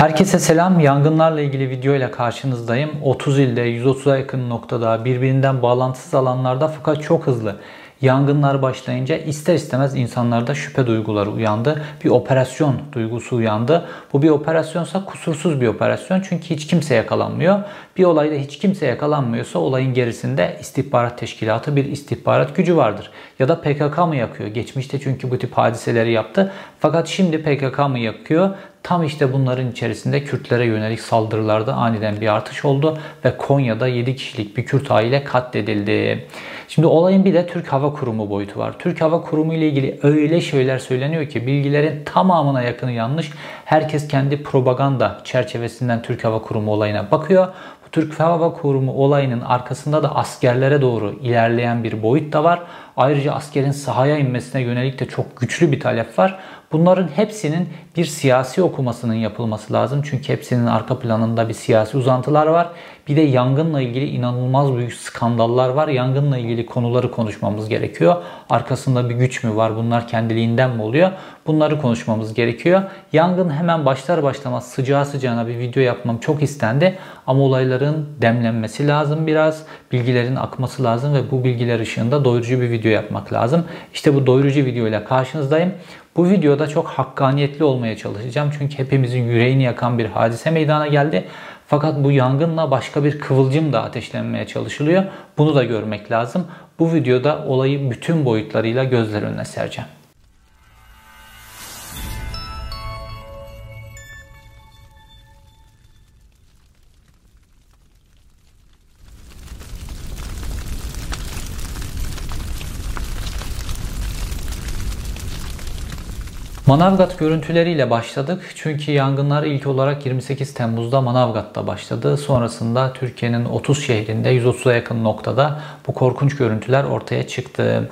Herkese selam. Yangınlarla ilgili video ile karşınızdayım. 30 ilde 130'a yakın noktada birbirinden bağlantısız alanlarda fakat çok hızlı Yangınlar başlayınca ister istemez insanlarda şüphe duyguları uyandı. Bir operasyon duygusu uyandı. Bu bir operasyonsa kusursuz bir operasyon çünkü hiç kimse yakalanmıyor. Bir olayda hiç kimse yakalanmıyorsa olayın gerisinde istihbarat teşkilatı bir istihbarat gücü vardır. Ya da PKK mı yakıyor? Geçmişte çünkü bu tip hadiseleri yaptı. Fakat şimdi PKK mı yakıyor? Tam işte bunların içerisinde Kürtlere yönelik saldırılarda aniden bir artış oldu ve Konya'da 7 kişilik bir Kürt aile katledildi. Şimdi olayın bir de Türk Hava Kurumu boyutu var. Türk Hava Kurumu ile ilgili öyle şeyler söyleniyor ki bilgilerin tamamına yakını yanlış. Herkes kendi propaganda çerçevesinden Türk Hava Kurumu olayına bakıyor. Bu Türk Hava Kurumu olayının arkasında da askerlere doğru ilerleyen bir boyut da var. Ayrıca askerin sahaya inmesine yönelik de çok güçlü bir talep var. Bunların hepsinin bir siyasi okumasının yapılması lazım. Çünkü hepsinin arka planında bir siyasi uzantılar var. Bir de yangınla ilgili inanılmaz büyük skandallar var. Yangınla ilgili konuları konuşmamız gerekiyor. Arkasında bir güç mü var? Bunlar kendiliğinden mi oluyor? Bunları konuşmamız gerekiyor. Yangın hemen başlar başlamaz sıcağı sıcağına bir video yapmam çok istendi. Ama olayların demlenmesi lazım biraz. Bilgilerin akması lazım ve bu bilgiler ışığında doyurucu bir video yapmak lazım. İşte bu doyurucu video ile karşınızdayım. Bu videoda çok hakkaniyetli olmaya çalışacağım. Çünkü hepimizin yüreğini yakan bir hadise meydana geldi. Fakat bu yangınla başka bir kıvılcım da ateşlenmeye çalışılıyor. Bunu da görmek lazım. Bu videoda olayı bütün boyutlarıyla gözler önüne sereceğim. Manavgat görüntüleriyle başladık. Çünkü yangınlar ilk olarak 28 Temmuz'da Manavgat'ta başladı. Sonrasında Türkiye'nin 30 şehrinde 130'a yakın noktada bu korkunç görüntüler ortaya çıktı.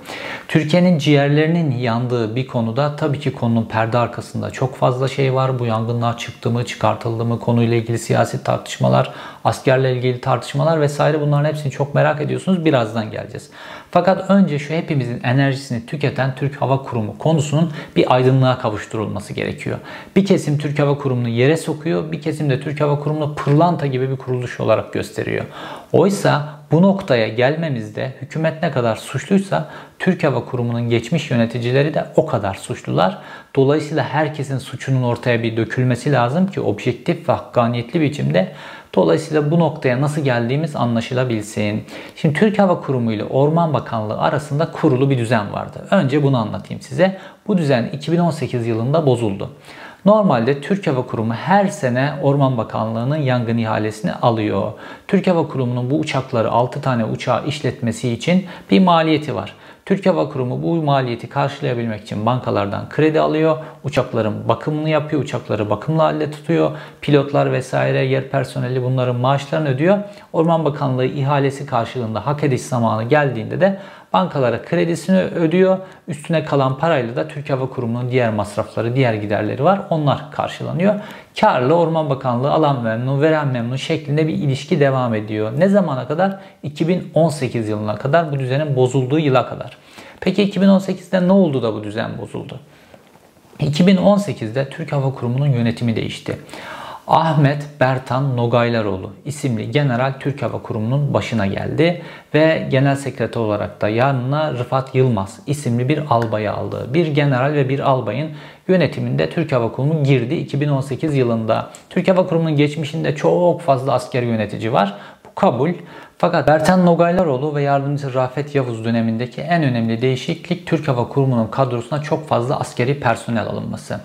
Türkiye'nin ciğerlerinin yandığı bir konuda tabii ki konunun perde arkasında çok fazla şey var. Bu yangınlar çıktı mı, çıkartıldı mı, konuyla ilgili siyasi tartışmalar, askerle ilgili tartışmalar vesaire bunların hepsini çok merak ediyorsunuz. Birazdan geleceğiz. Fakat önce şu hepimizin enerjisini tüketen Türk Hava Kurumu konusunun bir aydınlığa kavuşturulması gerekiyor. Bir kesim Türk Hava Kurumu'nu yere sokuyor, bir kesim de Türk Hava Kurumu'nu pırlanta gibi bir kuruluş olarak gösteriyor. Oysa bu noktaya gelmemizde hükümet ne kadar suçluysa Türk Hava Kurumu'nun geçmiş yöneticileri de o kadar suçlular. Dolayısıyla herkesin suçunun ortaya bir dökülmesi lazım ki objektif ve hakkaniyetli biçimde Dolayısıyla bu noktaya nasıl geldiğimiz anlaşılabilsin. Şimdi Türk Hava Kurumu ile Orman Bakanlığı arasında kurulu bir düzen vardı. Önce bunu anlatayım size. Bu düzen 2018 yılında bozuldu. Normalde Türk Hava Kurumu her sene Orman Bakanlığı'nın yangın ihalesini alıyor. Türk Hava Kurumu'nun bu uçakları 6 tane uçağı işletmesi için bir maliyeti var. Türk Hava Kurumu bu maliyeti karşılayabilmek için bankalardan kredi alıyor. Uçakların bakımını yapıyor. Uçakları bakımlı halde tutuyor. Pilotlar vesaire yer personeli bunların maaşlarını ödüyor. Orman Bakanlığı ihalesi karşılığında hak ediş zamanı geldiğinde de bankalara kredisini ödüyor. Üstüne kalan parayla da Türk Hava Kurumu'nun diğer masrafları, diğer giderleri var. Onlar karşılanıyor. Karlı Orman Bakanlığı alan memnun, veren memnun şeklinde bir ilişki devam ediyor. Ne zamana kadar? 2018 yılına kadar bu düzenin bozulduğu yıla kadar. Peki 2018'de ne oldu da bu düzen bozuldu? 2018'de Türk Hava Kurumu'nun yönetimi değişti. Ahmet Bertan Nogaylaroğlu isimli General Türk Hava Kurumu'nun başına geldi ve genel sekreter olarak da yanına Rıfat Yılmaz isimli bir albayı aldı. Bir general ve bir albayın yönetiminde Türk Hava Kurumu girdi 2018 yılında. Türk Hava Kurumu'nun geçmişinde çok fazla asker yönetici var. Bu kabul. Fakat Bertan Nogaylaroğlu ve yardımcısı Rafet Yavuz dönemindeki en önemli değişiklik Türk Hava Kurumu'nun kadrosuna çok fazla askeri personel alınması.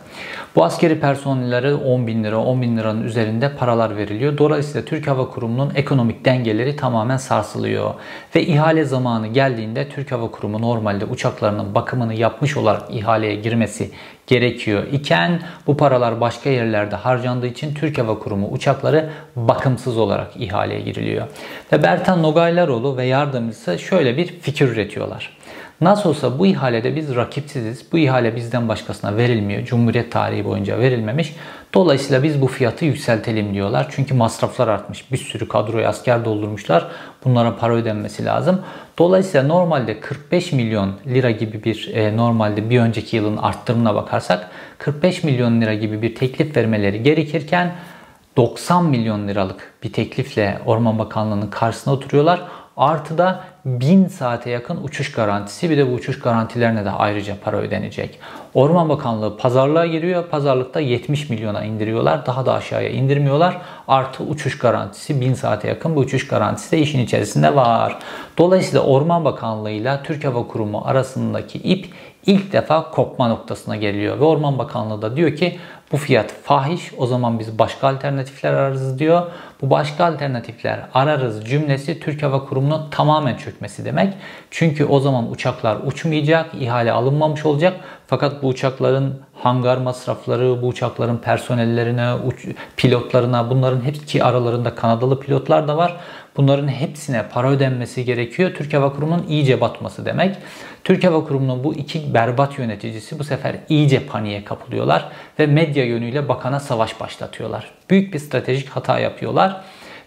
Bu askeri personellere 10 bin lira, 10 bin liranın üzerinde paralar veriliyor. Dolayısıyla Türk Hava Kurumu'nun ekonomik dengeleri tamamen sarsılıyor. Ve ihale zamanı geldiğinde Türk Hava Kurumu normalde uçaklarının bakımını yapmış olarak ihaleye girmesi gerekiyor iken bu paralar başka yerlerde harcandığı için Türk Hava Kurumu uçakları bakımsız olarak ihaleye giriliyor. Ve Bertan Nogaylaroğlu ve yardımcısı şöyle bir fikir üretiyorlar. Nasıl olsa bu ihalede biz rakipsiziz. Bu ihale bizden başkasına verilmiyor. Cumhuriyet tarihi boyunca verilmemiş. Dolayısıyla biz bu fiyatı yükseltelim diyorlar. Çünkü masraflar artmış. Bir sürü kadroyu asker doldurmuşlar. Bunlara para ödenmesi lazım. Dolayısıyla normalde 45 milyon lira gibi bir e, normalde bir önceki yılın arttırımına bakarsak 45 milyon lira gibi bir teklif vermeleri gerekirken 90 milyon liralık bir teklifle Orman Bakanlığı'nın karşısına oturuyorlar. Artı da 1000 saate yakın uçuş garantisi bir de bu uçuş garantilerine de ayrıca para ödenecek. Orman Bakanlığı pazarlığa giriyor. Pazarlıkta 70 milyona indiriyorlar. Daha da aşağıya indirmiyorlar. Artı uçuş garantisi 1000 saate yakın bu uçuş garantisi de işin içerisinde var. Dolayısıyla Orman Bakanlığı ile Türk Hava Kurumu arasındaki ip ilk defa kopma noktasına geliyor. Ve Orman Bakanlığı da diyor ki bu fiyat fahiş o zaman biz başka alternatifler ararız diyor. Bu başka alternatifler ararız cümlesi Türk Hava Kurumu'nun tamamen çökmesi demek. Çünkü o zaman uçaklar uçmayacak, ihale alınmamış olacak. Fakat bu uçakların hangar masrafları, bu uçakların personellerine, pilotlarına bunların hepsi aralarında Kanadalı pilotlar da var. Bunların hepsine para ödenmesi gerekiyor. Türk Hava Kurumu'nun iyice batması demek. Türk Hava Kurumu'nun bu iki berbat yöneticisi bu sefer iyice paniğe kapılıyorlar ve medya yönüyle bakana savaş başlatıyorlar. Büyük bir stratejik hata yapıyorlar.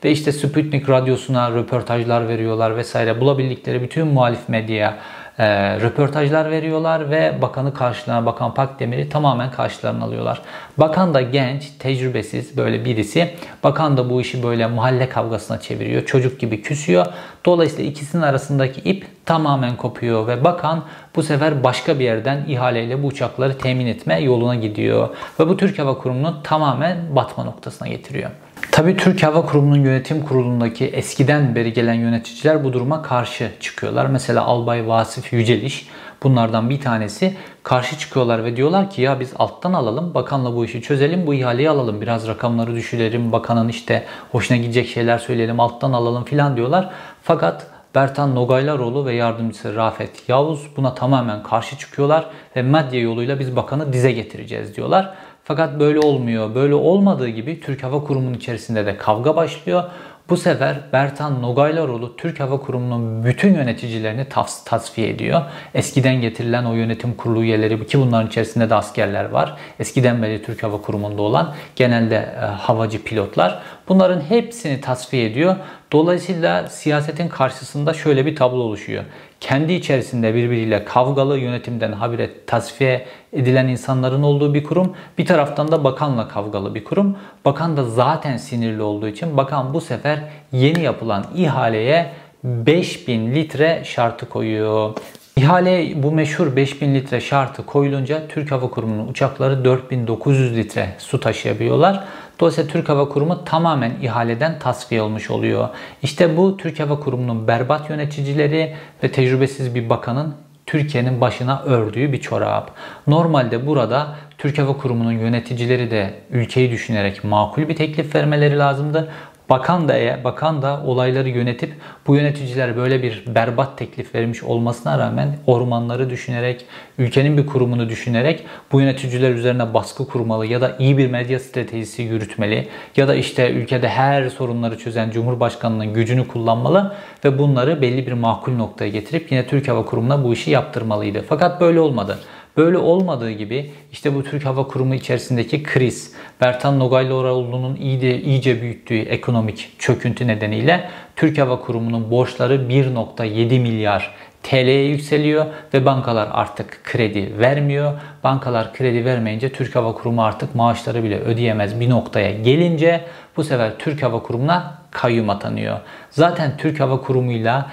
Ve işte Sputnik radyosuna röportajlar veriyorlar vesaire. Bulabildikleri bütün muhalif medyaya e, röportajlar veriyorlar ve bakanı karşılarına Bakan Pakdemir'i tamamen karşılarına alıyorlar. Bakan da genç, tecrübesiz böyle birisi. Bakan da bu işi böyle mahalle kavgasına çeviriyor. Çocuk gibi küsüyor. Dolayısıyla ikisinin arasındaki ip tamamen kopuyor ve bakan bu sefer başka bir yerden ihaleyle bu uçakları temin etme yoluna gidiyor. Ve bu Türk Hava Kurumu'nu tamamen batma noktasına getiriyor. Tabi Türk Hava Kurumu'nun yönetim kurulundaki eskiden beri gelen yöneticiler bu duruma karşı çıkıyorlar. Mesela Albay Vasif Yüceliş bunlardan bir tanesi karşı çıkıyorlar ve diyorlar ki ya biz alttan alalım bakanla bu işi çözelim bu ihaleyi alalım biraz rakamları düşürelim bakanın işte hoşuna gidecek şeyler söyleyelim alttan alalım filan diyorlar. Fakat Bertan Nogaylaroğlu ve yardımcısı Rafet Yavuz buna tamamen karşı çıkıyorlar ve medya yoluyla biz bakanı dize getireceğiz diyorlar. Fakat böyle olmuyor. Böyle olmadığı gibi Türk Hava Kurumu'nun içerisinde de kavga başlıyor. Bu sefer Bertan Nogaylaroğlu Türk Hava Kurumu'nun bütün yöneticilerini tas tasfiye ediyor. Eskiden getirilen o yönetim kurulu üyeleri ki bunların içerisinde de askerler var. Eskiden beri Türk Hava Kurumu'nda olan genelde e, havacı pilotlar. Bunların hepsini tasfiye ediyor. Dolayısıyla siyasetin karşısında şöyle bir tablo oluşuyor. Kendi içerisinde birbiriyle kavgalı yönetimden habire tasfiye edilen insanların olduğu bir kurum. Bir taraftan da bakanla kavgalı bir kurum. Bakan da zaten sinirli olduğu için bakan bu sefer yeni yapılan ihaleye 5000 litre şartı koyuyor. İhale bu meşhur 5000 litre şartı koyulunca Türk Hava Kurumu'nun uçakları 4900 litre su taşıyabiliyorlar. Dolayısıyla Türk Hava Kurumu tamamen ihaleden tasfiye olmuş oluyor. İşte bu Türk Hava Kurumu'nun berbat yöneticileri ve tecrübesiz bir bakanın Türkiye'nin başına ördüğü bir çorap. Normalde burada Türk Hava Kurumu'nun yöneticileri de ülkeyi düşünerek makul bir teklif vermeleri lazımdı. Bakan da bakan da olayları yönetip bu yöneticiler böyle bir berbat teklif vermiş olmasına rağmen ormanları düşünerek, ülkenin bir kurumunu düşünerek bu yöneticiler üzerine baskı kurmalı ya da iyi bir medya stratejisi yürütmeli ya da işte ülkede her sorunları çözen Cumhurbaşkanının gücünü kullanmalı ve bunları belli bir makul noktaya getirip yine Türk Hava Kurumu'na bu işi yaptırmalıydı. Fakat böyle olmadı. Böyle olmadığı gibi işte bu Türk Hava Kurumu içerisindeki kriz, Bertan Nogaylıoğlu'nun iyice, iyice büyüttüğü ekonomik çöküntü nedeniyle Türk Hava Kurumu'nun borçları 1.7 milyar TL'ye yükseliyor ve bankalar artık kredi vermiyor. Bankalar kredi vermeyince Türk Hava Kurumu artık maaşları bile ödeyemez bir noktaya gelince bu sefer Türk Hava Kurumu'na kayyum atanıyor. Zaten Türk Hava Kurumu'yla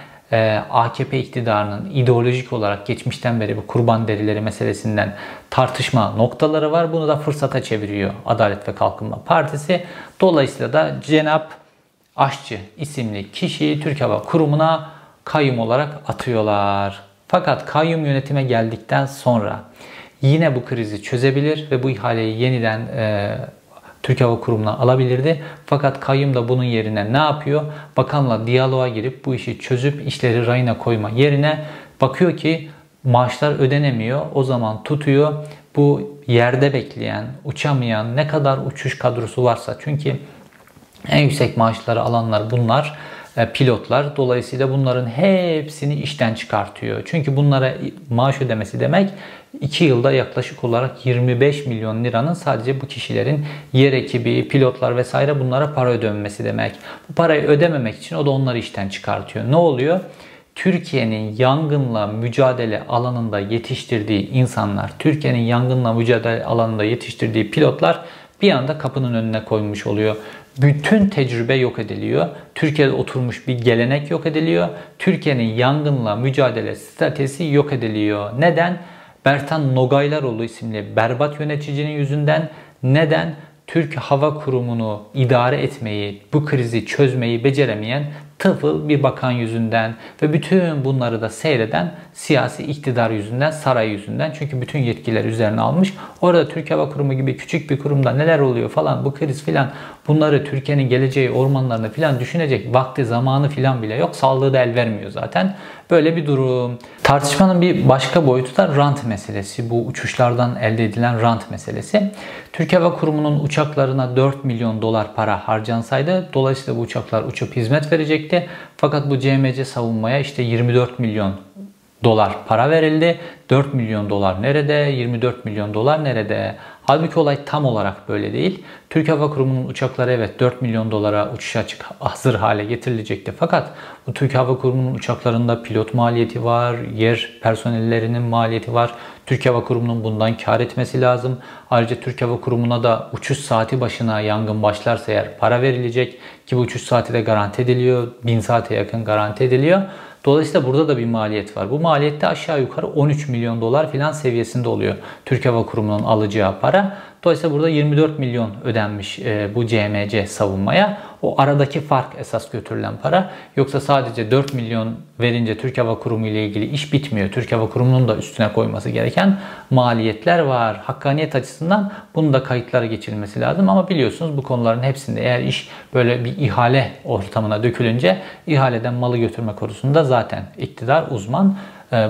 AKP iktidarının ideolojik olarak geçmişten beri bu kurban derileri meselesinden tartışma noktaları var. Bunu da fırsata çeviriyor Adalet ve Kalkınma Partisi. Dolayısıyla da Cenap Aşçı isimli kişiyi Türk Hava Kurumu'na kayyum olarak atıyorlar. Fakat kayyum yönetime geldikten sonra yine bu krizi çözebilir ve bu ihaleyi yeniden e, Türk Hava Kurumu'na alabilirdi. Fakat kayyum da bunun yerine ne yapıyor? Bakanla diyaloğa girip bu işi çözüp işleri rayına koyma yerine bakıyor ki maaşlar ödenemiyor. O zaman tutuyor bu yerde bekleyen, uçamayan ne kadar uçuş kadrosu varsa çünkü en yüksek maaşları alanlar bunlar e, pilotlar. Dolayısıyla bunların hepsini işten çıkartıyor. Çünkü bunlara maaş ödemesi demek 2 yılda yaklaşık olarak 25 milyon liranın sadece bu kişilerin yer ekibi, pilotlar vesaire bunlara para ödemesi demek. Bu parayı ödememek için o da onları işten çıkartıyor. Ne oluyor? Türkiye'nin yangınla mücadele alanında yetiştirdiği insanlar, Türkiye'nin yangınla mücadele alanında yetiştirdiği pilotlar bir anda kapının önüne koymuş oluyor. Bütün tecrübe yok ediliyor. Türkiye'de oturmuş bir gelenek yok ediliyor. Türkiye'nin yangınla mücadele stratejisi yok ediliyor. Neden? Bertan Nogaylaroğlu isimli berbat yöneticinin yüzünden neden Türk Hava Kurumu'nu idare etmeyi, bu krizi çözmeyi beceremeyen tıfıl bir bakan yüzünden ve bütün bunları da seyreden siyasi iktidar yüzünden, saray yüzünden. Çünkü bütün yetkiler üzerine almış. Orada Türk Hava Kurumu gibi küçük bir kurumda neler oluyor falan bu kriz filan bunları Türkiye'nin geleceği ormanlarını filan düşünecek vakti zamanı filan bile yok. Sağlığı da el vermiyor zaten. Böyle bir durum. Tartışmanın bir başka boyutu da rant meselesi. Bu uçuşlardan elde edilen rant meselesi. Türk Hava Kurumu'nun uçaklarına 4 milyon dolar para harcansaydı dolayısıyla bu uçaklar uçup hizmet verecekti. Fakat bu CMC savunmaya işte 24 milyon dolar para verildi. 4 milyon dolar nerede? 24 milyon dolar nerede? Halbuki olay tam olarak böyle değil. Türk Hava Kurumu'nun uçakları evet 4 milyon dolara uçuş açık hazır hale getirilecekti. Fakat bu Türk Hava Kurumu'nun uçaklarında pilot maliyeti var, yer personellerinin maliyeti var. Türk Hava Kurumu'nun bundan kar etmesi lazım. Ayrıca Türk Hava Kurumu'na da uçuş saati başına yangın başlarsa eğer para verilecek ki bu uçuş saati de garanti ediliyor. 1000 saate yakın garanti ediliyor. Dolayısıyla burada da bir maliyet var. Bu maliyette aşağı yukarı 13 milyon dolar filan seviyesinde oluyor. Türk Hava Kurumu'nun alacağı para. Dolayısıyla burada 24 milyon ödenmiş e, bu CMC savunmaya. O aradaki fark esas götürülen para. Yoksa sadece 4 milyon verince Türk Hava Kurumu ile ilgili iş bitmiyor. Türk Hava Kurumu'nun da üstüne koyması gereken maliyetler var. Hakkaniyet açısından bunun da kayıtlara geçirilmesi lazım. Ama biliyorsunuz bu konuların hepsinde eğer iş böyle bir ihale ortamına dökülünce ihaleden malı götürme konusunda zaten iktidar uzman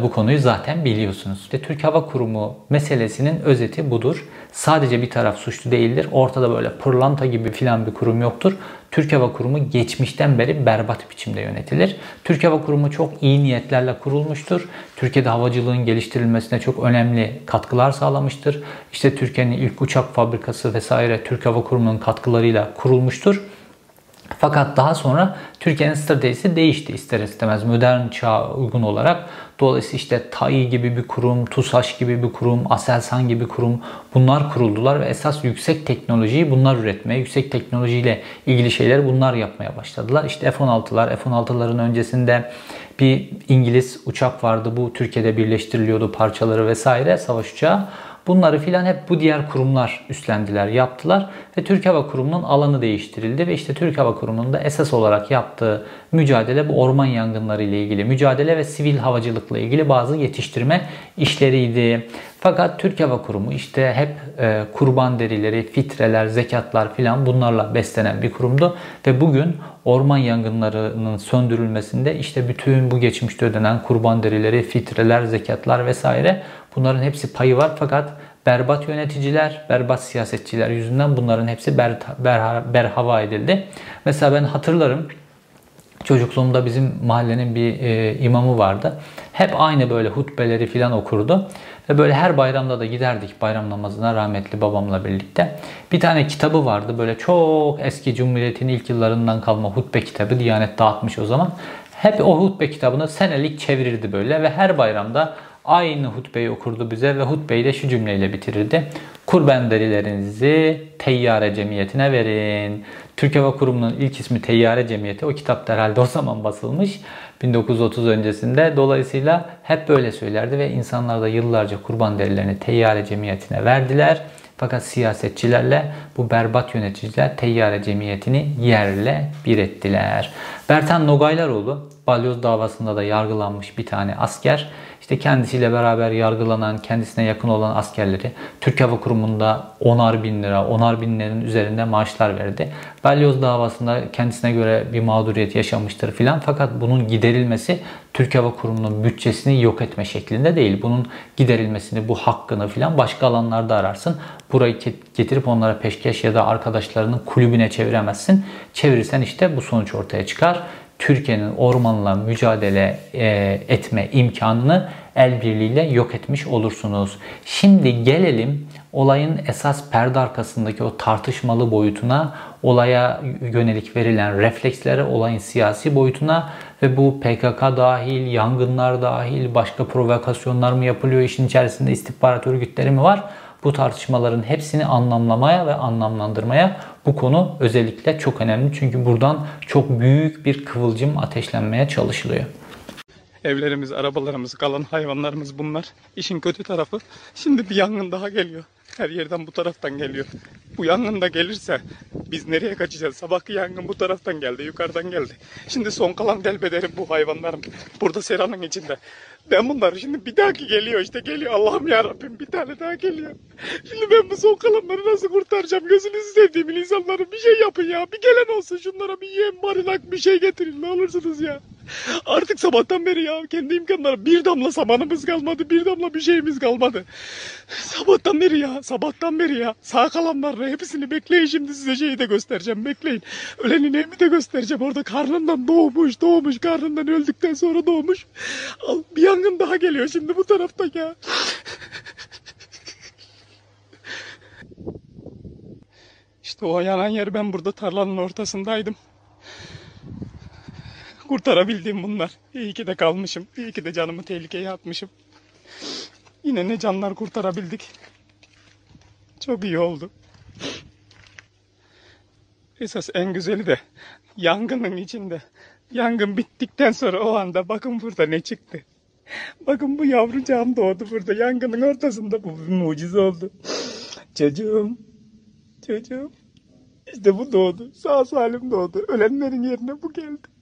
bu konuyu zaten biliyorsunuz. İşte Türk Hava Kurumu meselesinin özeti budur. Sadece bir taraf suçlu değildir. Ortada böyle pırlanta gibi filan bir kurum yoktur. Türk Hava Kurumu geçmişten beri berbat biçimde yönetilir. Türk Hava Kurumu çok iyi niyetlerle kurulmuştur. Türkiye'de havacılığın geliştirilmesine çok önemli katkılar sağlamıştır. İşte Türkiye'nin ilk uçak fabrikası vesaire Türk Hava Kurumu'nun katkılarıyla kurulmuştur. Fakat daha sonra Türkiye'nin stratejisi değişti ister istemez modern çağa uygun olarak. Dolayısıyla işte TAI gibi bir kurum, TUSAŞ gibi bir kurum, Aselsan gibi kurum bunlar kuruldular ve esas yüksek teknolojiyi bunlar üretmeye, yüksek teknolojiyle ilgili şeyleri bunlar yapmaya başladılar. İşte F-16'lar, F-16'ların öncesinde bir İngiliz uçak vardı. Bu Türkiye'de birleştiriliyordu parçaları vesaire savaş uçağı. Bunları filan hep bu diğer kurumlar üstlendiler, yaptılar ve Türk Hava Kurumu'nun alanı değiştirildi ve işte Türk Hava Kurumu'nun da esas olarak yaptığı mücadele bu orman yangınları ile ilgili mücadele ve sivil havacılıkla ilgili bazı yetiştirme işleriydi. Fakat Türk Hava Kurumu işte hep e, kurban derileri, fitreler, zekatlar filan bunlarla beslenen bir kurumdu ve bugün orman yangınlarının söndürülmesinde işte bütün bu geçmişte ödenen kurban derileri, fitreler, zekatlar vesaire bunların hepsi payı var fakat berbat yöneticiler, berbat siyasetçiler yüzünden bunların hepsi ber, ber, berhava edildi. Mesela ben hatırlarım çocukluğumda bizim mahallenin bir e, imamı vardı. Hep aynı böyle hutbeleri filan okurdu. Ve böyle her bayramda da giderdik bayram namazına rahmetli babamla birlikte. Bir tane kitabı vardı böyle çok eski Cumhuriyet'in ilk yıllarından kalma hutbe kitabı. Diyanet dağıtmış o zaman. Hep o hutbe kitabını senelik çevirirdi böyle ve her bayramda aynı hutbeyi okurdu bize ve hutbeyi de şu cümleyle bitirirdi. Kurban derilerinizi teyyare cemiyetine verin. Türk Hava Kurumu'nun ilk ismi Teyyare Cemiyeti. O kitap herhalde o zaman basılmış. 1930 öncesinde. Dolayısıyla hep böyle söylerdi ve insanlar da yıllarca kurban derilerini Teyyare Cemiyeti'ne verdiler. Fakat siyasetçilerle bu berbat yöneticiler Teyyare Cemiyeti'ni yerle bir ettiler. Bertan Nogaylaroğlu balyoz davasında da yargılanmış bir tane asker işte kendisiyle beraber yargılanan, kendisine yakın olan askerleri Türk Hava Kurumu'nda onar bin lira, onar binlerin üzerinde maaşlar verdi. Balyoz davasında kendisine göre bir mağduriyet yaşamıştır filan. Fakat bunun giderilmesi Türk Hava Kurumu'nun bütçesini yok etme şeklinde değil. Bunun giderilmesini, bu hakkını filan başka alanlarda ararsın. Burayı getirip onlara peşkeş ya da arkadaşlarının kulübüne çeviremezsin. Çevirirsen işte bu sonuç ortaya çıkar. Türkiye'nin ormanla mücadele e, etme imkanını el birliğiyle yok etmiş olursunuz. Şimdi gelelim olayın esas perde arkasındaki o tartışmalı boyutuna, olaya yönelik verilen reflekslere, olayın siyasi boyutuna ve bu PKK dahil, yangınlar dahil, başka provokasyonlar mı yapılıyor, işin içerisinde istihbarat örgütleri mi var? Bu tartışmaların hepsini anlamlamaya ve anlamlandırmaya bu konu özellikle çok önemli. Çünkü buradan çok büyük bir kıvılcım ateşlenmeye çalışılıyor. Evlerimiz, arabalarımız, kalan hayvanlarımız bunlar. İşin kötü tarafı şimdi bir yangın daha geliyor. Her yerden bu taraftan geliyor. Bu yangın da gelirse biz nereye kaçacağız? Sabahki yangın bu taraftan geldi, yukarıdan geldi. Şimdi son kalan delbederim bu hayvanlarım. Burada seranın içinde. Ben bunları şimdi bir dahaki geliyor işte geliyor. Allah'ım ya Rabbim bir tane daha geliyor. Şimdi ben bu son kalanları nasıl kurtaracağım? Gözünüzü sevdiğimin insanları bir şey yapın ya. Bir gelen olsun şunlara bir yem, barınak bir şey getirin ne olursunuz ya. Artık sabahtan beri ya kendi imkanları bir damla samanımız kalmadı, bir damla bir şeyimiz kalmadı. Sabahtan beri ya, sabahtan beri ya. Sağ kalanları hepsini bekleyin şimdi size şeyi de göstereceğim, bekleyin. Ölenin evini de göstereceğim. Orada karnından doğmuş, doğmuş, karnından öldükten sonra doğmuş. Al, bir yangın daha geliyor şimdi bu tarafta ya. İşte o yanan yer ben burada tarlanın ortasındaydım kurtarabildiğim bunlar. İyi ki de kalmışım. İyi ki de canımı tehlikeye atmışım. Yine ne canlar kurtarabildik. Çok iyi oldu. Esas en güzeli de yangının içinde. Yangın bittikten sonra o anda bakın burada ne çıktı. Bakın bu yavrucağım doğdu burada. Yangının ortasında bu bir mucize oldu. Çocuğum. Çocuğum. İşte bu doğdu. Sağ salim doğdu. Ölenlerin yerine bu geldi.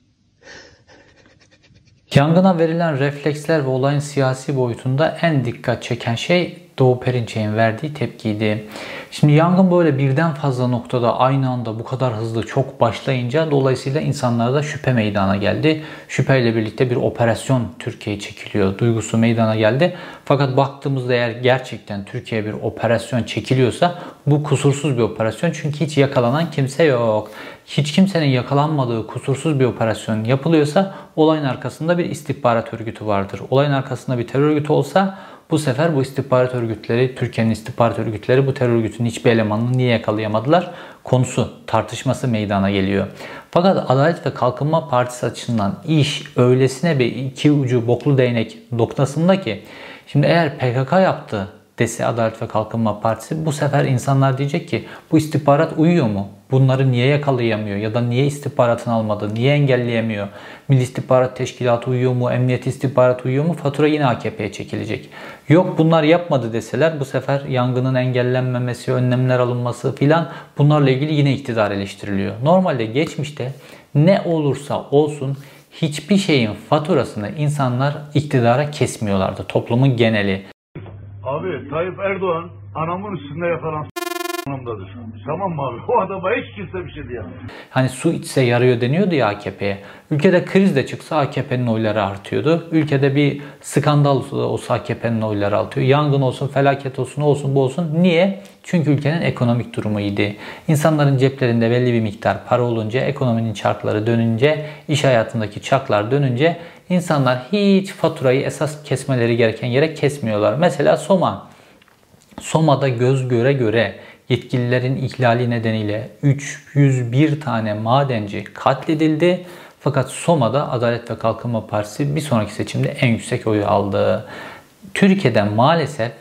Yangına verilen refleksler ve olayın siyasi boyutunda en dikkat çeken şey Doğu Perinçek'in verdiği tepkiydi. Şimdi yangın böyle birden fazla noktada aynı anda bu kadar hızlı çok başlayınca dolayısıyla insanlarda şüphe meydana geldi. Şüpheyle birlikte bir operasyon Türkiye'ye çekiliyor. Duygusu meydana geldi. Fakat baktığımızda eğer gerçekten Türkiye bir operasyon çekiliyorsa bu kusursuz bir operasyon. Çünkü hiç yakalanan kimse yok. Hiç kimsenin yakalanmadığı kusursuz bir operasyon yapılıyorsa olayın arkasında bir istihbarat örgütü vardır. Olayın arkasında bir terör örgütü olsa bu sefer bu istihbarat örgütleri, Türkiye'nin istihbarat örgütleri bu terör örgütünün hiçbir elemanını niye yakalayamadılar? Konusu, tartışması meydana geliyor. Fakat Adalet ve Kalkınma Partisi açısından iş öylesine bir iki ucu boklu değnek noktasında ki şimdi eğer PKK yaptı dese Adalet ve Kalkınma Partisi bu sefer insanlar diyecek ki bu istihbarat uyuyor mu? Bunları niye yakalayamıyor ya da niye istihbaratını almadı, niye engelleyemiyor? Milli İstihbarat Teşkilatı uyuyor mu, Emniyet İstihbarat uyuyor mu? Fatura yine AKP'ye çekilecek. Yok bunlar yapmadı deseler bu sefer yangının engellenmemesi, önlemler alınması filan bunlarla ilgili yine iktidar eleştiriliyor. Normalde geçmişte ne olursa olsun hiçbir şeyin faturasını insanlar iktidara kesmiyorlardı. Toplumun geneli. Abi Tayyip Erdoğan anamın üstünde yakalan anlamdadır. Tamam mı abi? O adama hiç kimse bir şey diyemez. Hani su içse yarıyor deniyordu ya AKP'ye. Ülkede kriz de çıksa AKP'nin oyları artıyordu. Ülkede bir skandal olsa AKP'nin oyları artıyor. Yangın olsun, felaket olsun, olsun bu olsun. Niye? Çünkü ülkenin ekonomik durumu iyiydi. İnsanların ceplerinde belli bir miktar para olunca, ekonominin çarkları dönünce, iş hayatındaki çarklar dönünce insanlar hiç faturayı esas kesmeleri gereken yere kesmiyorlar. Mesela Soma. Soma'da göz göre göre yetkililerin ihlali nedeniyle 301 tane madenci katledildi. Fakat Soma'da Adalet ve Kalkınma Partisi bir sonraki seçimde en yüksek oyu aldı. Türkiye'de maalesef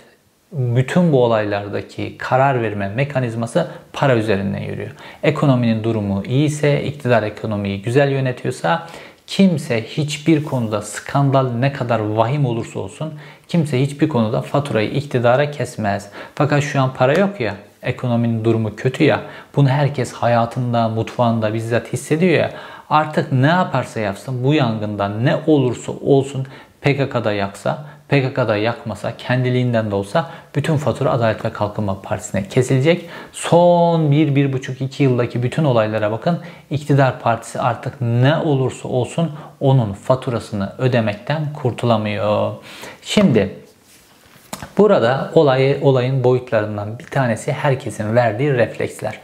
bütün bu olaylardaki karar verme mekanizması para üzerinden yürüyor. Ekonominin durumu iyiyse, iktidar ekonomiyi güzel yönetiyorsa kimse hiçbir konuda skandal ne kadar vahim olursa olsun kimse hiçbir konuda faturayı iktidara kesmez. Fakat şu an para yok ya ekonominin durumu kötü ya bunu herkes hayatında, mutfağında bizzat hissediyor ya artık ne yaparsa yapsın bu yangından ne olursa olsun PKK'da yaksa, PKK'da yakmasa, kendiliğinden de olsa bütün fatura Adalet ve Kalkınma Partisi'ne kesilecek. Son 1-1,5-2 yıldaki bütün olaylara bakın. İktidar partisi artık ne olursa olsun onun faturasını ödemekten kurtulamıyor. Şimdi Burada olayı, olayın boyutlarından bir tanesi herkesin verdiği refleksler.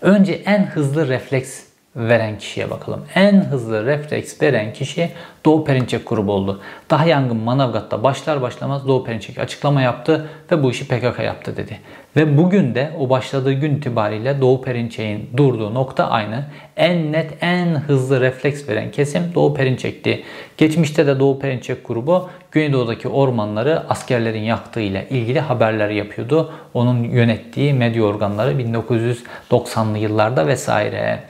Önce en hızlı refleks veren kişiye bakalım. En hızlı refleks veren kişi Doğu Perinçek grubu oldu. Daha yangın Manavgat'ta başlar başlamaz Doğu Perinçek açıklama yaptı ve bu işi PKK yaptı dedi. Ve bugün de o başladığı gün itibariyle Doğu Perinçek'in durduğu nokta aynı. En net, en hızlı refleks veren kesim Doğu Perinçek'ti. Geçmişte de Doğu Perinçek grubu Güneydoğu'daki ormanları askerlerin yaktığıyla ilgili haberler yapıyordu. Onun yönettiği medya organları 1990'lı yıllarda vesaire.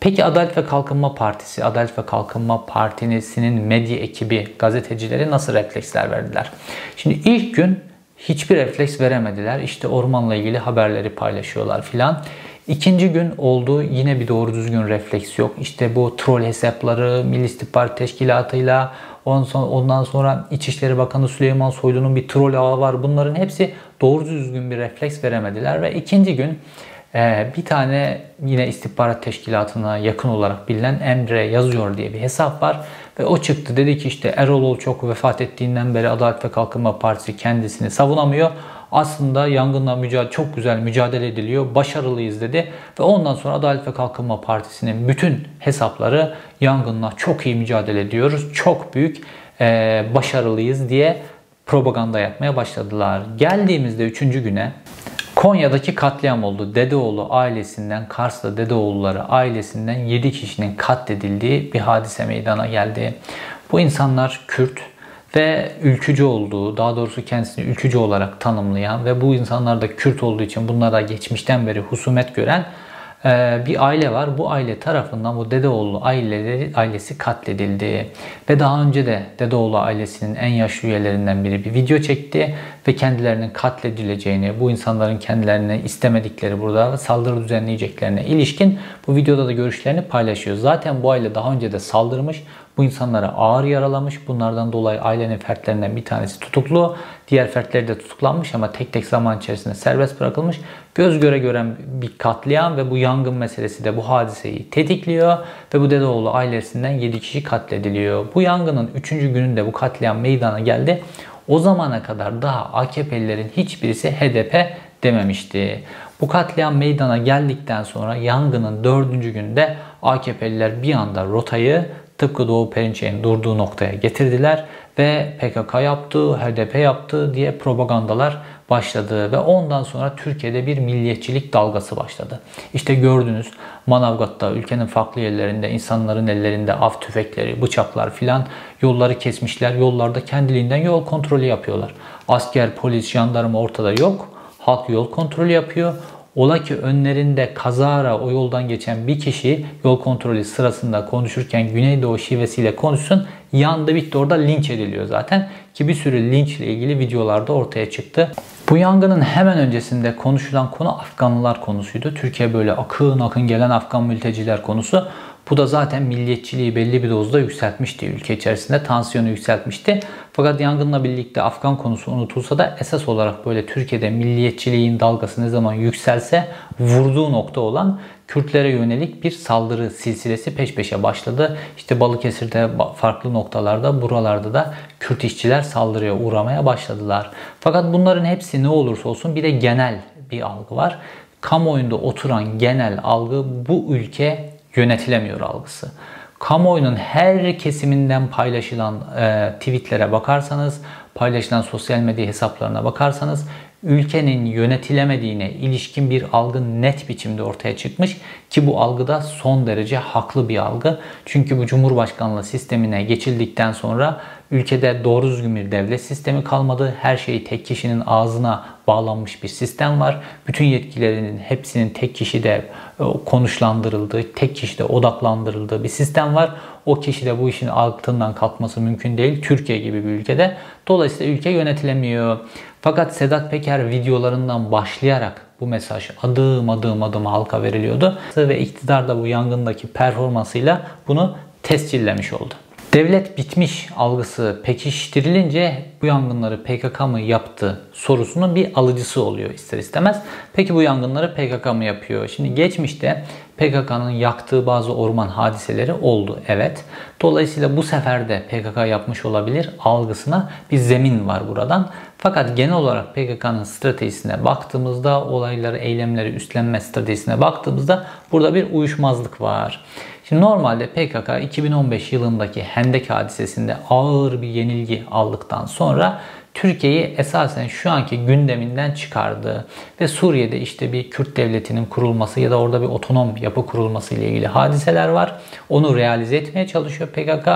Peki Adalet ve Kalkınma Partisi, Adalet ve Kalkınma Partisi'nin medya ekibi, gazetecileri nasıl refleksler verdiler? Şimdi ilk gün hiçbir refleks veremediler. İşte ormanla ilgili haberleri paylaşıyorlar filan. İkinci gün oldu yine bir doğru düzgün refleks yok. İşte bu troll hesapları Milli İstihbarat Teşkilatı'yla ondan sonra İçişleri Bakanı Süleyman Soylu'nun bir troll ağı var. Bunların hepsi doğru düzgün bir refleks veremediler ve ikinci gün ee, bir tane yine istihbarat teşkilatına yakın olarak bilinen Emre yazıyor diye bir hesap var. Ve o çıktı dedi ki işte Erol çok vefat ettiğinden beri Adalet ve Kalkınma Partisi kendisini savunamıyor. Aslında yangınla mücadele çok güzel mücadele ediliyor. Başarılıyız dedi. Ve ondan sonra Adalet ve Kalkınma Partisi'nin bütün hesapları yangınla çok iyi mücadele ediyoruz. Çok büyük e, başarılıyız diye propaganda yapmaya başladılar. Geldiğimizde 3. güne Konya'daki katliam oldu. Dedeoğlu ailesinden, Kars'ta Dedeoğulları ailesinden 7 kişinin katledildiği bir hadise meydana geldi. Bu insanlar Kürt ve ülkücü olduğu, daha doğrusu kendisini ülkücü olarak tanımlayan ve bu insanlar da Kürt olduğu için bunlara geçmişten beri husumet gören bir aile var. Bu aile tarafından bu Dedeoğlu aileleri, ailesi katledildi. Ve daha önce de Dedeoğlu ailesinin en yaşlı üyelerinden biri bir video çekti ve kendilerinin katledileceğini, bu insanların kendilerini istemedikleri burada saldırı düzenleyeceklerine ilişkin bu videoda da görüşlerini paylaşıyor. Zaten bu aile daha önce de saldırmış. Bu insanlara ağır yaralamış. Bunlardan dolayı ailenin fertlerinden bir tanesi tutuklu. Diğer fertleri de tutuklanmış ama tek tek zaman içerisinde serbest bırakılmış. Göz göre gören bir katliam ve bu yangın meselesi de bu hadiseyi tetikliyor. Ve bu Dedeoğlu ailesinden 7 kişi katlediliyor. Bu yangının 3. gününde bu katliam meydana geldi. O zamana kadar daha AKP'lilerin hiçbirisi HDP dememişti. Bu katliam meydana geldikten sonra yangının 4. günde AKP'liler bir anda rotayı tıpkı Doğu Perinçek'in durduğu noktaya getirdiler ve PKK yaptı, HDP yaptı diye propagandalar başladı ve ondan sonra Türkiye'de bir milliyetçilik dalgası başladı. İşte gördünüz Manavgat'ta ülkenin farklı yerlerinde insanların ellerinde av tüfekleri, bıçaklar filan yolları kesmişler. Yollarda kendiliğinden yol kontrolü yapıyorlar. Asker, polis, jandarma ortada yok. Halk yol kontrolü yapıyor. Ola ki önlerinde kazara o yoldan geçen bir kişi yol kontrolü sırasında konuşurken Güneydoğu şivesiyle konuşsun yandı bitti orada linç ediliyor zaten. Ki bir sürü linçle ilgili videolarda ortaya çıktı. Bu yangının hemen öncesinde konuşulan konu Afganlılar konusuydu. Türkiye böyle akın akın gelen Afgan mülteciler konusu. Bu da zaten milliyetçiliği belli bir dozda yükseltmişti ülke içerisinde. Tansiyonu yükseltmişti. Fakat yangınla birlikte Afgan konusu unutulsa da esas olarak böyle Türkiye'de milliyetçiliğin dalgası ne zaman yükselse vurduğu nokta olan Kürtlere yönelik bir saldırı silsilesi peş peşe başladı. İşte Balıkesir'de farklı noktalarda buralarda da Kürt işçiler saldırıya uğramaya başladılar. Fakat bunların hepsi ne olursa olsun bir de genel bir algı var. Kamuoyunda oturan genel algı bu ülke yönetilemiyor algısı. Kamuoyunun her kesiminden paylaşılan e, tweetlere bakarsanız, paylaşılan sosyal medya hesaplarına bakarsanız ülkenin yönetilemediğine ilişkin bir algı net biçimde ortaya çıkmış ki bu algı da son derece haklı bir algı. Çünkü bu Cumhurbaşkanlığı sistemine geçildikten sonra ülkede doğru düzgün bir devlet sistemi kalmadı. Her şeyi tek kişinin ağzına bağlanmış bir sistem var. Bütün yetkilerinin hepsinin tek kişide e, konuşlandırıldığı, tek kişide odaklandırıldığı bir sistem var. O kişi de bu işin altından kalkması mümkün değil. Türkiye gibi bir ülkede. Dolayısıyla ülke yönetilemiyor. Fakat Sedat Peker videolarından başlayarak bu mesaj adım adım adım halka veriliyordu. Ve iktidar da bu yangındaki performansıyla bunu tescillemiş oldu. Devlet bitmiş algısı pekiştirilince bu yangınları PKK mı yaptı sorusunun bir alıcısı oluyor ister istemez. Peki bu yangınları PKK mı yapıyor? Şimdi geçmişte PKK'nın yaktığı bazı orman hadiseleri oldu. Evet. Dolayısıyla bu sefer de PKK yapmış olabilir algısına bir zemin var buradan. Fakat genel olarak PKK'nın stratejisine baktığımızda, olayları, eylemleri üstlenme stratejisine baktığımızda burada bir uyuşmazlık var. Şimdi normalde PKK 2015 yılındaki Hendek hadisesinde ağır bir yenilgi aldıktan sonra Türkiye'yi esasen şu anki gündeminden çıkardı ve Suriye'de işte bir Kürt devletinin kurulması ya da orada bir otonom yapı kurulması ile ilgili hadiseler var. Onu realize etmeye çalışıyor PKK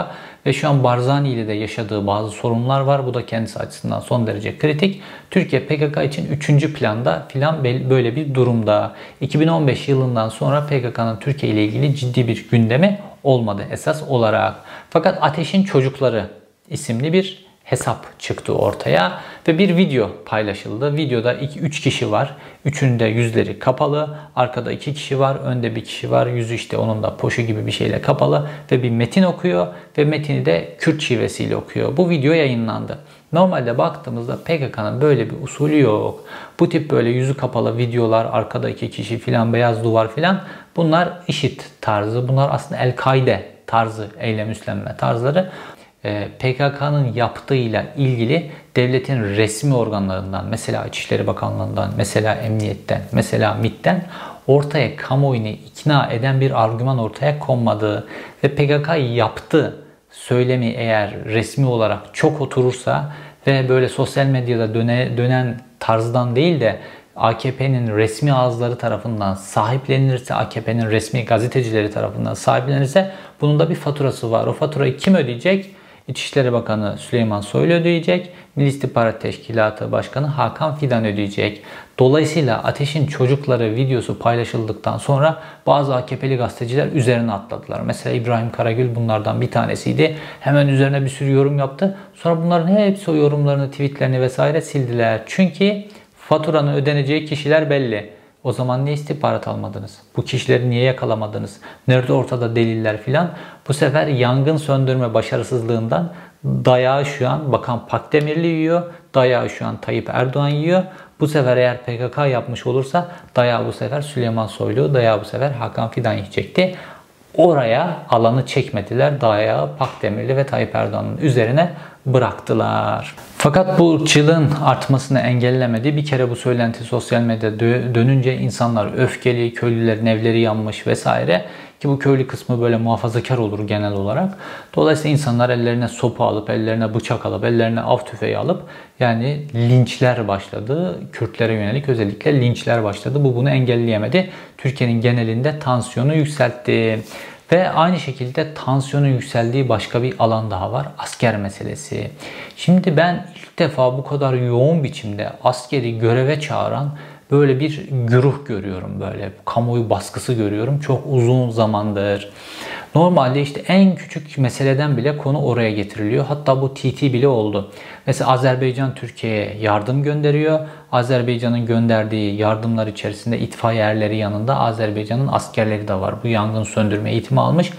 ve şu an Barzani ile de yaşadığı bazı sorunlar var. Bu da kendisi açısından son derece kritik. Türkiye PKK için 3. planda filan böyle bir durumda. 2015 yılından sonra PKK'nın Türkiye ile ilgili ciddi bir gündemi olmadı esas olarak. Fakat Ateş'in Çocukları isimli bir hesap çıktı ortaya ve bir video paylaşıldı. Videoda 3 kişi var. Üçünün de yüzleri kapalı. Arkada 2 kişi var. Önde bir kişi var. Yüzü işte onun da poşu gibi bir şeyle kapalı ve bir metin okuyor ve metini de Kürt şivesiyle okuyor. Bu video yayınlandı. Normalde baktığımızda PKK'nın böyle bir usulü yok. Bu tip böyle yüzü kapalı videolar, arkada iki kişi filan, beyaz duvar filan bunlar işit tarzı. Bunlar aslında El-Kaide tarzı eylem üstlenme tarzları. Ee, PKK'nın yaptığıyla ilgili devletin resmi organlarından, mesela İçişleri Bakanlığı'ndan, mesela Emniyet'ten, mesela MİT'ten ortaya kamuoyunu ikna eden bir argüman ortaya konmadı ve PKK yaptı söylemi eğer resmi olarak çok oturursa ve böyle sosyal medyada döne, dönen tarzdan değil de AKP'nin resmi ağızları tarafından sahiplenilirse, AKP'nin resmi gazetecileri tarafından sahiplenirse bunun da bir faturası var. O faturayı kim ödeyecek? İçişleri Bakanı Süleyman Soylu ödeyecek. Milli İstihbarat Teşkilatı Başkanı Hakan Fidan ödeyecek. Dolayısıyla Ateş'in çocukları videosu paylaşıldıktan sonra bazı AKP'li gazeteciler üzerine atladılar. Mesela İbrahim Karagül bunlardan bir tanesiydi. Hemen üzerine bir sürü yorum yaptı. Sonra bunların hepsi o yorumlarını, tweetlerini vesaire sildiler. Çünkü faturanın ödeneceği kişiler belli. O zaman niye istihbarat almadınız? Bu kişileri niye yakalamadınız? Nerede ortada deliller filan? Bu sefer yangın söndürme başarısızlığından dayağı şu an Bakan Pakdemirli yiyor. Dayağı şu an Tayyip Erdoğan yiyor. Bu sefer eğer PKK yapmış olursa dayağı bu sefer Süleyman Soylu, dayağı bu sefer Hakan Fidan yiyecekti. Oraya alanı çekmediler. Dayağı Pakdemirli ve Tayyip Erdoğan'ın üzerine bıraktılar. Fakat bu ırkçılığın artmasını engellemedi. Bir kere bu söylenti sosyal medyada dönünce insanlar öfkeli, köylülerin evleri yanmış vesaire. Ki bu köylü kısmı böyle muhafazakar olur genel olarak. Dolayısıyla insanlar ellerine sopa alıp, ellerine bıçak alıp, ellerine av tüfeği alıp yani linçler başladı. Kürtlere yönelik özellikle linçler başladı. Bu bunu engelleyemedi. Türkiye'nin genelinde tansiyonu yükseltti. Ve aynı şekilde tansiyonun yükseldiği başka bir alan daha var. Asker meselesi. Şimdi ben ilk defa bu kadar yoğun biçimde askeri göreve çağıran böyle bir güruh görüyorum böyle kamuoyu baskısı görüyorum çok uzun zamandır. Normalde işte en küçük meseleden bile konu oraya getiriliyor. Hatta bu TT bile oldu. Mesela Azerbaycan Türkiye'ye yardım gönderiyor. Azerbaycan'ın gönderdiği yardımlar içerisinde itfaiye erleri yanında Azerbaycan'ın askerleri de var. Bu yangın söndürme eğitimi almış.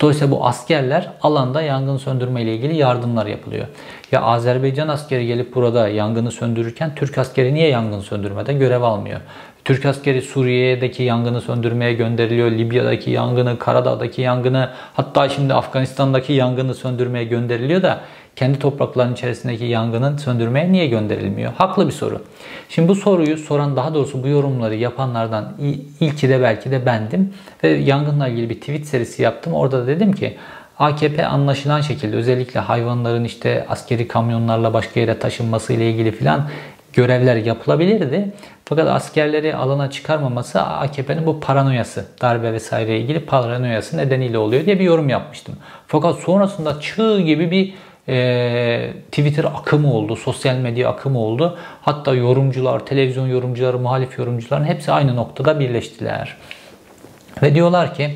Dolayısıyla bu askerler alanda yangın söndürme ile ilgili yardımlar yapılıyor. Ya Azerbaycan askeri gelip burada yangını söndürürken Türk askeri niye yangın söndürmede görev almıyor? Türk askeri Suriye'deki yangını söndürmeye gönderiliyor. Libya'daki yangını, Karadağ'daki yangını, hatta şimdi Afganistan'daki yangını söndürmeye gönderiliyor da kendi toprakların içerisindeki yangının söndürmeye niye gönderilmiyor? Haklı bir soru. Şimdi bu soruyu soran daha doğrusu bu yorumları yapanlardan ilki de belki de bendim. Ve yangınla ilgili bir tweet serisi yaptım. Orada da dedim ki AKP anlaşılan şekilde özellikle hayvanların işte askeri kamyonlarla başka yere taşınması ile ilgili filan görevler yapılabilirdi. Fakat askerleri alana çıkarmaması AKP'nin bu paranoyası, darbe vesaire ilgili paranoyası nedeniyle oluyor diye bir yorum yapmıştım. Fakat sonrasında çığ gibi bir e, Twitter akımı oldu, sosyal medya akımı oldu. Hatta yorumcular, televizyon yorumcuları, muhalif yorumcuların hepsi aynı noktada birleştiler. Ve diyorlar ki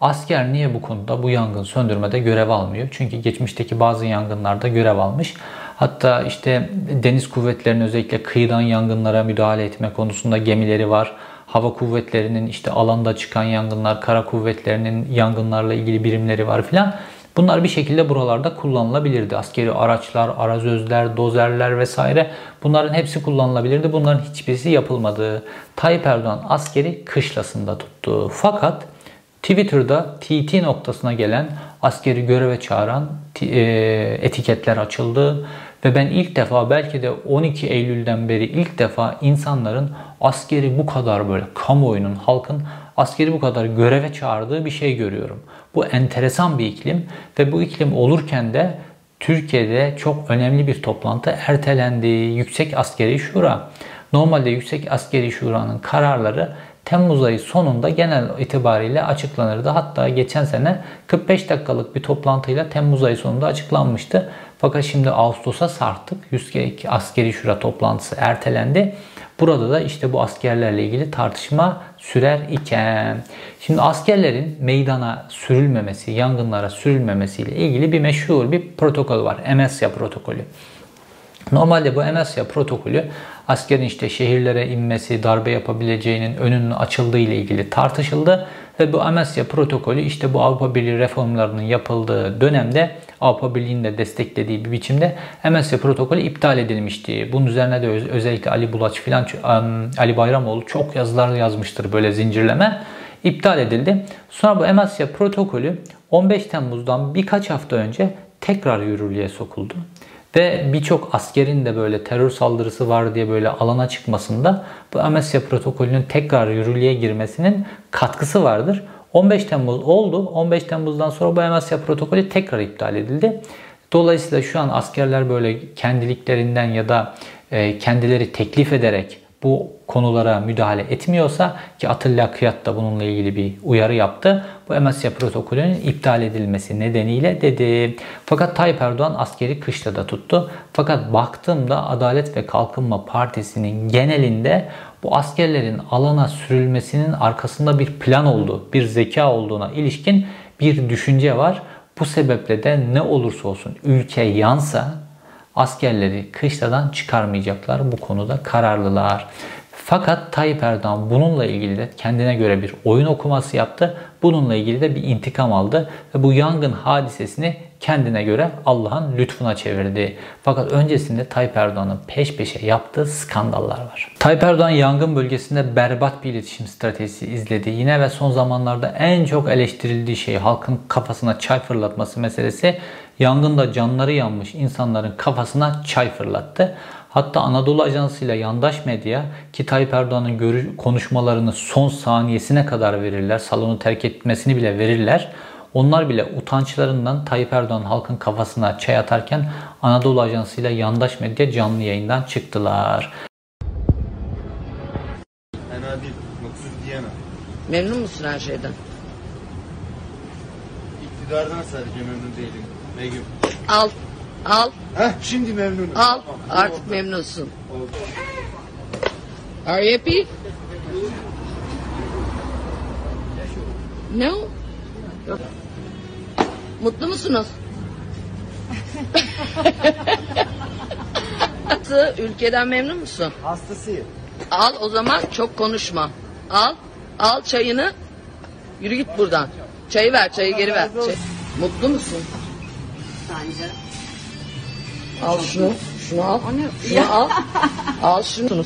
asker niye bu konuda bu yangın söndürmede görev almıyor? Çünkü geçmişteki bazı yangınlarda görev almış. Hatta işte deniz kuvvetlerinin özellikle kıyıdan yangınlara müdahale etme konusunda gemileri var. Hava kuvvetlerinin işte alanda çıkan yangınlar, kara kuvvetlerinin yangınlarla ilgili birimleri var filan. Bunlar bir şekilde buralarda kullanılabilirdi. Askeri araçlar, arazözler, dozerler vesaire bunların hepsi kullanılabilirdi. Bunların hiçbirisi yapılmadı. Tayyip Erdoğan askeri kışlasında tuttu. Fakat Twitter'da TT noktasına gelen askeri göreve çağıran e, etiketler açıldı. Ve ben ilk defa belki de 12 Eylül'den beri ilk defa insanların askeri bu kadar böyle kamuoyunun, halkın askeri bu kadar göreve çağırdığı bir şey görüyorum. Bu enteresan bir iklim ve bu iklim olurken de Türkiye'de çok önemli bir toplantı ertelendi. Yüksek Askeri Şura. Normalde Yüksek Askeri Şura'nın kararları Temmuz ayı sonunda genel itibariyle açıklanırdı. Hatta geçen sene 45 dakikalık bir toplantıyla Temmuz ayı sonunda açıklanmıştı. Fakat şimdi Ağustos'a sarktık. Yüksek Askeri Şura toplantısı ertelendi. Burada da işte bu askerlerle ilgili tartışma sürer iken şimdi askerlerin meydana sürülmemesi, yangınlara sürülmemesiyle ilgili bir meşhur bir protokol var. MSYA protokolü. Normalde bu MSYA protokolü askerin işte şehirlere inmesi, darbe yapabileceğinin önünün açıldığı ile ilgili tartışıldı ve bu MSYA protokolü işte bu Avrupa Birliği reformlarının yapıldığı dönemde Avrupa Birliği'nin de desteklediği bir biçimde MSC protokolü iptal edilmişti. Bunun üzerine de özellikle Ali Bulaç filan Ali Bayramoğlu çok yazılar yazmıştır böyle zincirleme. İptal edildi. Sonra bu MSC protokolü 15 Temmuz'dan birkaç hafta önce tekrar yürürlüğe sokuldu. Ve birçok askerin de böyle terör saldırısı var diye böyle alana çıkmasında bu MSC protokolünün tekrar yürürlüğe girmesinin katkısı vardır. 15 Temmuz oldu. 15 Temmuz'dan sonra bu Amasya protokolü tekrar iptal edildi. Dolayısıyla şu an askerler böyle kendiliklerinden ya da e, kendileri teklif ederek bu konulara müdahale etmiyorsa ki Atilla Kıyat da bununla ilgili bir uyarı yaptı. Bu Amasya protokolünün iptal edilmesi nedeniyle dedi. Fakat Tayyip Erdoğan askeri kışlada tuttu. Fakat baktığımda Adalet ve Kalkınma Partisi'nin genelinde bu askerlerin alana sürülmesinin arkasında bir plan olduğu, bir zeka olduğuna ilişkin bir düşünce var. Bu sebeple de ne olursa olsun ülke yansa askerleri kışladan çıkarmayacaklar. Bu konuda kararlılar. Fakat Tayyip Erdoğan bununla ilgili de kendine göre bir oyun okuması yaptı. Bununla ilgili de bir intikam aldı ve bu yangın hadisesini kendine göre Allah'ın lütfuna çevirdi. Fakat öncesinde Tayyip Erdoğan'ın peş peşe yaptığı skandallar var. Tayyip Erdoğan yangın bölgesinde berbat bir iletişim stratejisi izledi. Yine ve son zamanlarda en çok eleştirildiği şey halkın kafasına çay fırlatması meselesi. Yangında canları yanmış insanların kafasına çay fırlattı. Hatta Anadolu Ajansı ile yandaş medya ki Tayyip Erdoğan'ın konuşmalarını son saniyesine kadar verirler. Salonu terk etmesini bile verirler. Onlar bile utançlarından Tayyip Erdoğan halkın kafasına çay atarken Anadolu Ajansı ile yandaş medya canlı yayından çıktılar. Fena değil, mutsuz diyemem. Memnun musun her şeyden? İktidardan sadece memnun değilim. Begüm. Al, al, Heh, şimdi memnunum. al. Tamam, Artık oldu. memnunsun. Oldu. Are you happy? No? Yok. Mutlu musunuz? Nasıl? Ülkeden memnun musun? Hastasıyım. Al o zaman çok konuşma. Al, al çayını. Yürü git buradan. Çayı ver, çayı geri ver. Çay- Mutlu musun? Bence. Al şunu, şunu al. Şunu al. Al şunu.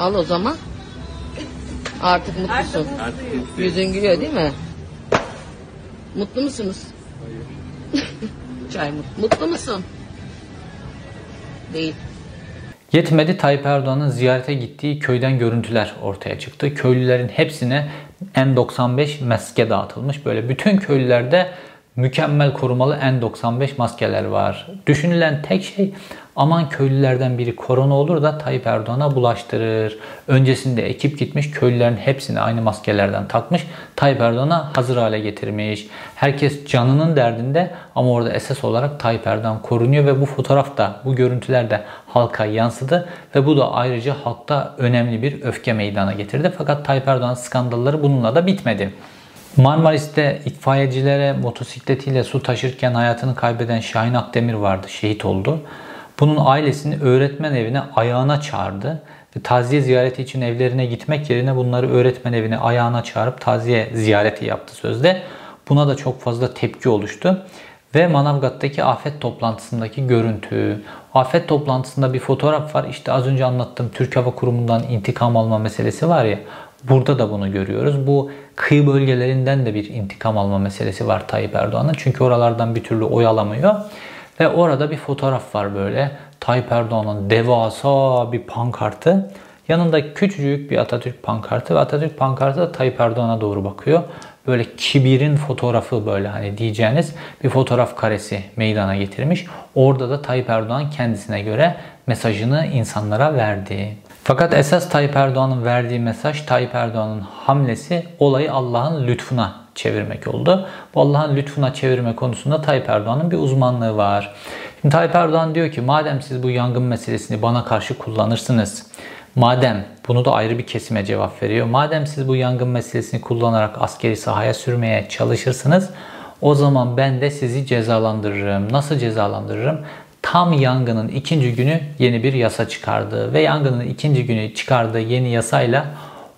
Al o zaman. Artık mutlusun. Yüzün gülüyor değil mi? Mutlu musunuz? Çay mutlu. Mutlu musun? Değil. Yetmedi Tayyip Erdoğan'ın ziyarete gittiği köyden görüntüler ortaya çıktı. Köylülerin hepsine N95 maske dağıtılmış. Böyle bütün köylülerde mükemmel korumalı N95 maskeler var. Düşünülen tek şey aman köylülerden biri korona olur da Tayyip Erdoğan'a bulaştırır. Öncesinde ekip gitmiş köylülerin hepsini aynı maskelerden takmış. Tayyip Erdoğan'a hazır hale getirmiş. Herkes canının derdinde ama orada esas olarak Tayyip Erdoğan korunuyor ve bu fotoğraf da bu görüntüler de halka yansıdı ve bu da ayrıca halkta önemli bir öfke meydana getirdi. Fakat Tayyip Erdoğan skandalları bununla da bitmedi. Marmaris'te itfaiyecilere motosikletiyle su taşırken hayatını kaybeden Şahin Akdemir vardı. Şehit oldu. Bunun ailesini öğretmen evine ayağına çağırdı. Ve taziye ziyareti için evlerine gitmek yerine bunları öğretmen evine ayağına çağırıp taziye ziyareti yaptı sözde. Buna da çok fazla tepki oluştu. Ve Manavgat'taki afet toplantısındaki görüntü. Afet toplantısında bir fotoğraf var. İşte az önce anlattığım Türk Hava Kurumu'ndan intikam alma meselesi var ya. Burada da bunu görüyoruz. Bu kıyı bölgelerinden de bir intikam alma meselesi var Tayyip Erdoğan'ın. Çünkü oralardan bir türlü oy alamıyor. Ve orada bir fotoğraf var böyle. Tayyip Erdoğan'ın devasa bir pankartı. Yanında küçücük bir Atatürk pankartı ve Atatürk pankartı da Tayyip Erdoğan'a doğru bakıyor. Böyle kibirin fotoğrafı böyle hani diyeceğiniz bir fotoğraf karesi meydana getirmiş. Orada da Tayyip Erdoğan kendisine göre mesajını insanlara verdi. Fakat esas Tayyip Erdoğan'ın verdiği mesaj Tayyip Erdoğan'ın hamlesi olayı Allah'ın lütfuna çevirmek oldu. Bu Allah'ın lütfuna çevirme konusunda Tayyip Erdoğan'ın bir uzmanlığı var. Şimdi Tayyip Erdoğan diyor ki madem siz bu yangın meselesini bana karşı kullanırsınız, madem bunu da ayrı bir kesime cevap veriyor, madem siz bu yangın meselesini kullanarak askeri sahaya sürmeye çalışırsınız, o zaman ben de sizi cezalandırırım. Nasıl cezalandırırım? Tam yangının ikinci günü yeni bir yasa çıkardı ve yangının ikinci günü çıkardığı yeni yasayla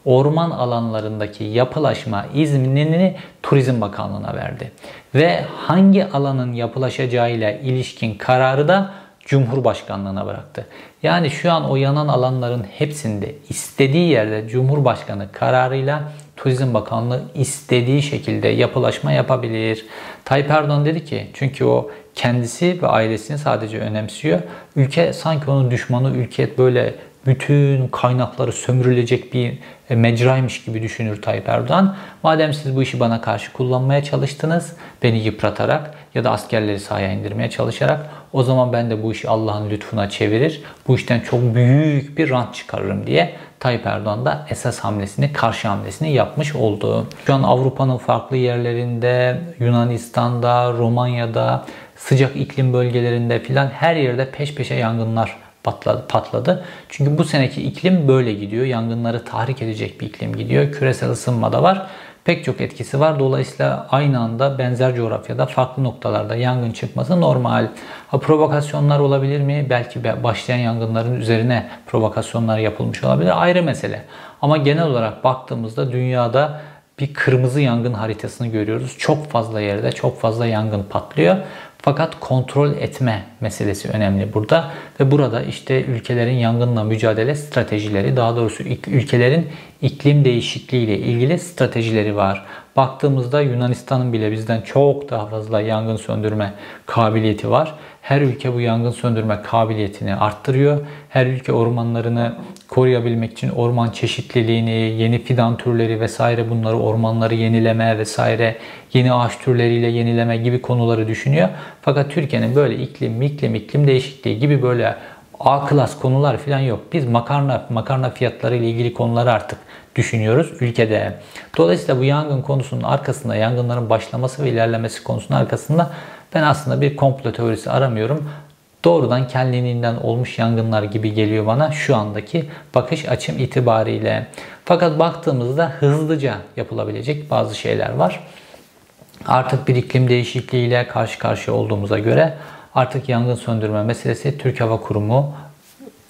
orman alanlarındaki yapılaşma iznini Turizm Bakanlığı'na verdi. Ve hangi alanın yapılaşacağıyla ilişkin kararı da Cumhurbaşkanlığına bıraktı. Yani şu an o yanan alanların hepsinde istediği yerde Cumhurbaşkanı kararıyla Turizm Bakanlığı istediği şekilde yapılaşma yapabilir. Tayyip Erdoğan dedi ki çünkü o kendisi ve ailesini sadece önemsiyor. Ülke sanki onun düşmanı, ülke böyle bütün kaynakları sömürülecek bir e, mecraymış gibi düşünür Tayyip Erdoğan. Madem siz bu işi bana karşı kullanmaya çalıştınız, beni yıpratarak ya da askerleri sahaya indirmeye çalışarak o zaman ben de bu işi Allah'ın lütfuna çevirir, bu işten çok büyük bir rant çıkarırım diye Tayyip Erdoğan da esas hamlesini, karşı hamlesini yapmış oldu. Şu an Avrupa'nın farklı yerlerinde, Yunanistan'da, Romanya'da, sıcak iklim bölgelerinde filan her yerde peş peşe yangınlar patladı. Çünkü bu seneki iklim böyle gidiyor. Yangınları tahrik edecek bir iklim gidiyor. Küresel ısınma da var. Pek çok etkisi var. Dolayısıyla aynı anda benzer coğrafyada farklı noktalarda yangın çıkması normal. Ha, provokasyonlar olabilir mi? Belki başlayan yangınların üzerine provokasyonlar yapılmış olabilir. Ayrı mesele. Ama genel olarak baktığımızda dünyada bir kırmızı yangın haritasını görüyoruz. Çok fazla yerde çok fazla yangın patlıyor. Fakat kontrol etme meselesi önemli burada ve burada işte ülkelerin yangınla mücadele stratejileri, daha doğrusu ülkelerin iklim değişikliği ile ilgili stratejileri var. Baktığımızda Yunanistan'ın bile bizden çok daha fazla yangın söndürme kabiliyeti var. Her ülke bu yangın söndürme kabiliyetini arttırıyor. Her ülke ormanlarını koruyabilmek için orman çeşitliliğini, yeni fidan türleri vesaire bunları ormanları yenileme vesaire yeni ağaç türleriyle yenileme gibi konuları düşünüyor. Fakat Türkiye'nin böyle iklim, iklim, iklim değişikliği gibi böyle A klas konular falan yok. Biz makarna, makarna fiyatları ile ilgili konuları artık düşünüyoruz ülkede. Dolayısıyla bu yangın konusunun arkasında, yangınların başlaması ve ilerlemesi konusunun arkasında ben aslında bir komplo teorisi aramıyorum. Doğrudan kendiliğinden olmuş yangınlar gibi geliyor bana şu andaki bakış açım itibariyle. Fakat baktığımızda hızlıca yapılabilecek bazı şeyler var. Artık bir iklim değişikliğiyle karşı karşıya olduğumuza göre artık yangın söndürme meselesi Türk Hava Kurumu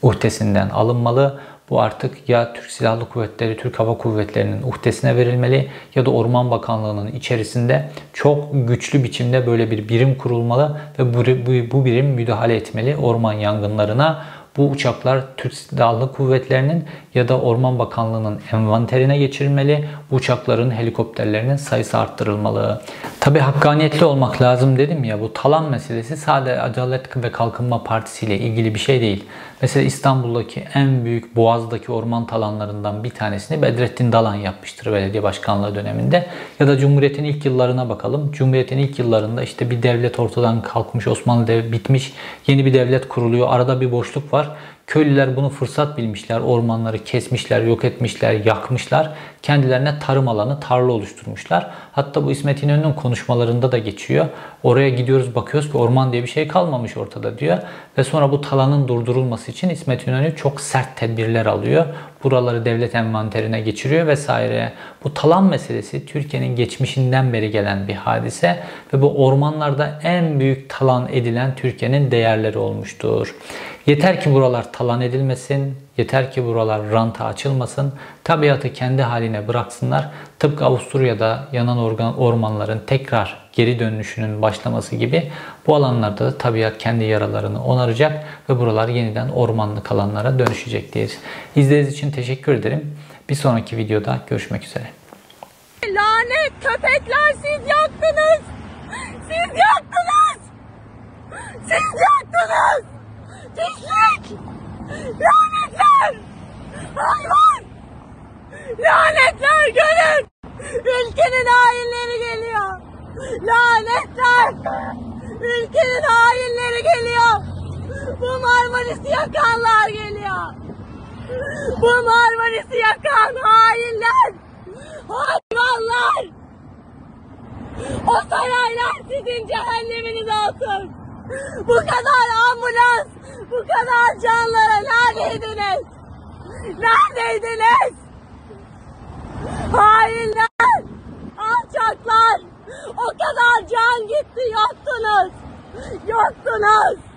uhdesinden alınmalı. Bu artık ya Türk Silahlı Kuvvetleri, Türk Hava Kuvvetleri'nin uhdesine verilmeli ya da Orman Bakanlığı'nın içerisinde çok güçlü biçimde böyle bir birim kurulmalı ve bu, bu birim müdahale etmeli orman yangınlarına. Bu uçaklar Türk Silahlı Kuvvetleri'nin ya da Orman Bakanlığı'nın envanterine geçirilmeli. Bu uçakların, helikopterlerinin sayısı arttırılmalı. Tabi hakkaniyetli olmak lazım dedim ya bu talan meselesi sadece Adalet ve Kalkınma Partisi ile ilgili bir şey değil. Mesela İstanbul'daki en büyük Boğaz'daki orman talanlarından bir tanesini Bedrettin Dalan yapmıştır belediye başkanlığı döneminde. Ya da Cumhuriyet'in ilk yıllarına bakalım. Cumhuriyet'in ilk yıllarında işte bir devlet ortadan kalkmış, Osmanlı devleti bitmiş, yeni bir devlet kuruluyor. Arada bir boşluk var. Köylüler bunu fırsat bilmişler. Ormanları kesmişler, yok etmişler, yakmışlar. Kendilerine tarım alanı, tarla oluşturmuşlar. Hatta bu İsmet İnönü'nün konuşmalarında da geçiyor. Oraya gidiyoruz bakıyoruz ki orman diye bir şey kalmamış ortada diyor. Ve sonra bu talanın durdurulması için İsmet İnönü çok sert tedbirler alıyor. Buraları devlet envanterine geçiriyor vesaire. Bu talan meselesi Türkiye'nin geçmişinden beri gelen bir hadise ve bu ormanlarda en büyük talan edilen Türkiye'nin değerleri olmuştur. Yeter ki buralar talan edilmesin, yeter ki buralar ranta açılmasın, tabiatı kendi haline bıraksınlar. Tıpkı Avusturya'da yanan organ, ormanların tekrar geri dönüşünün başlaması gibi bu alanlarda da tabiat kendi yaralarını onaracak ve buralar yeniden ormanlık alanlara dönüşecektir. İzlediğiniz için teşekkür ederim. Bir sonraki videoda görüşmek üzere. Lanet köpekler siz yaktınız. Siz yaktınız. Siz yaktınız. Pislik. Lanetler. Hayvan. Lanetler görün. Ülkenin hainleri geliyor. Lanetler. Ülkenin hainleri geliyor. Bu Marmaris'i yakanlar geliyor. Bu Marmaris'i yakan hainler. Hayvanlar! O saraylar sizin cehenneminiz olsun. Bu kadar ambulans, bu kadar canlara neredeydiniz? Neredeydiniz? Hainler, alçaklar, o kadar can gitti yoktunuz. Yoktunuz.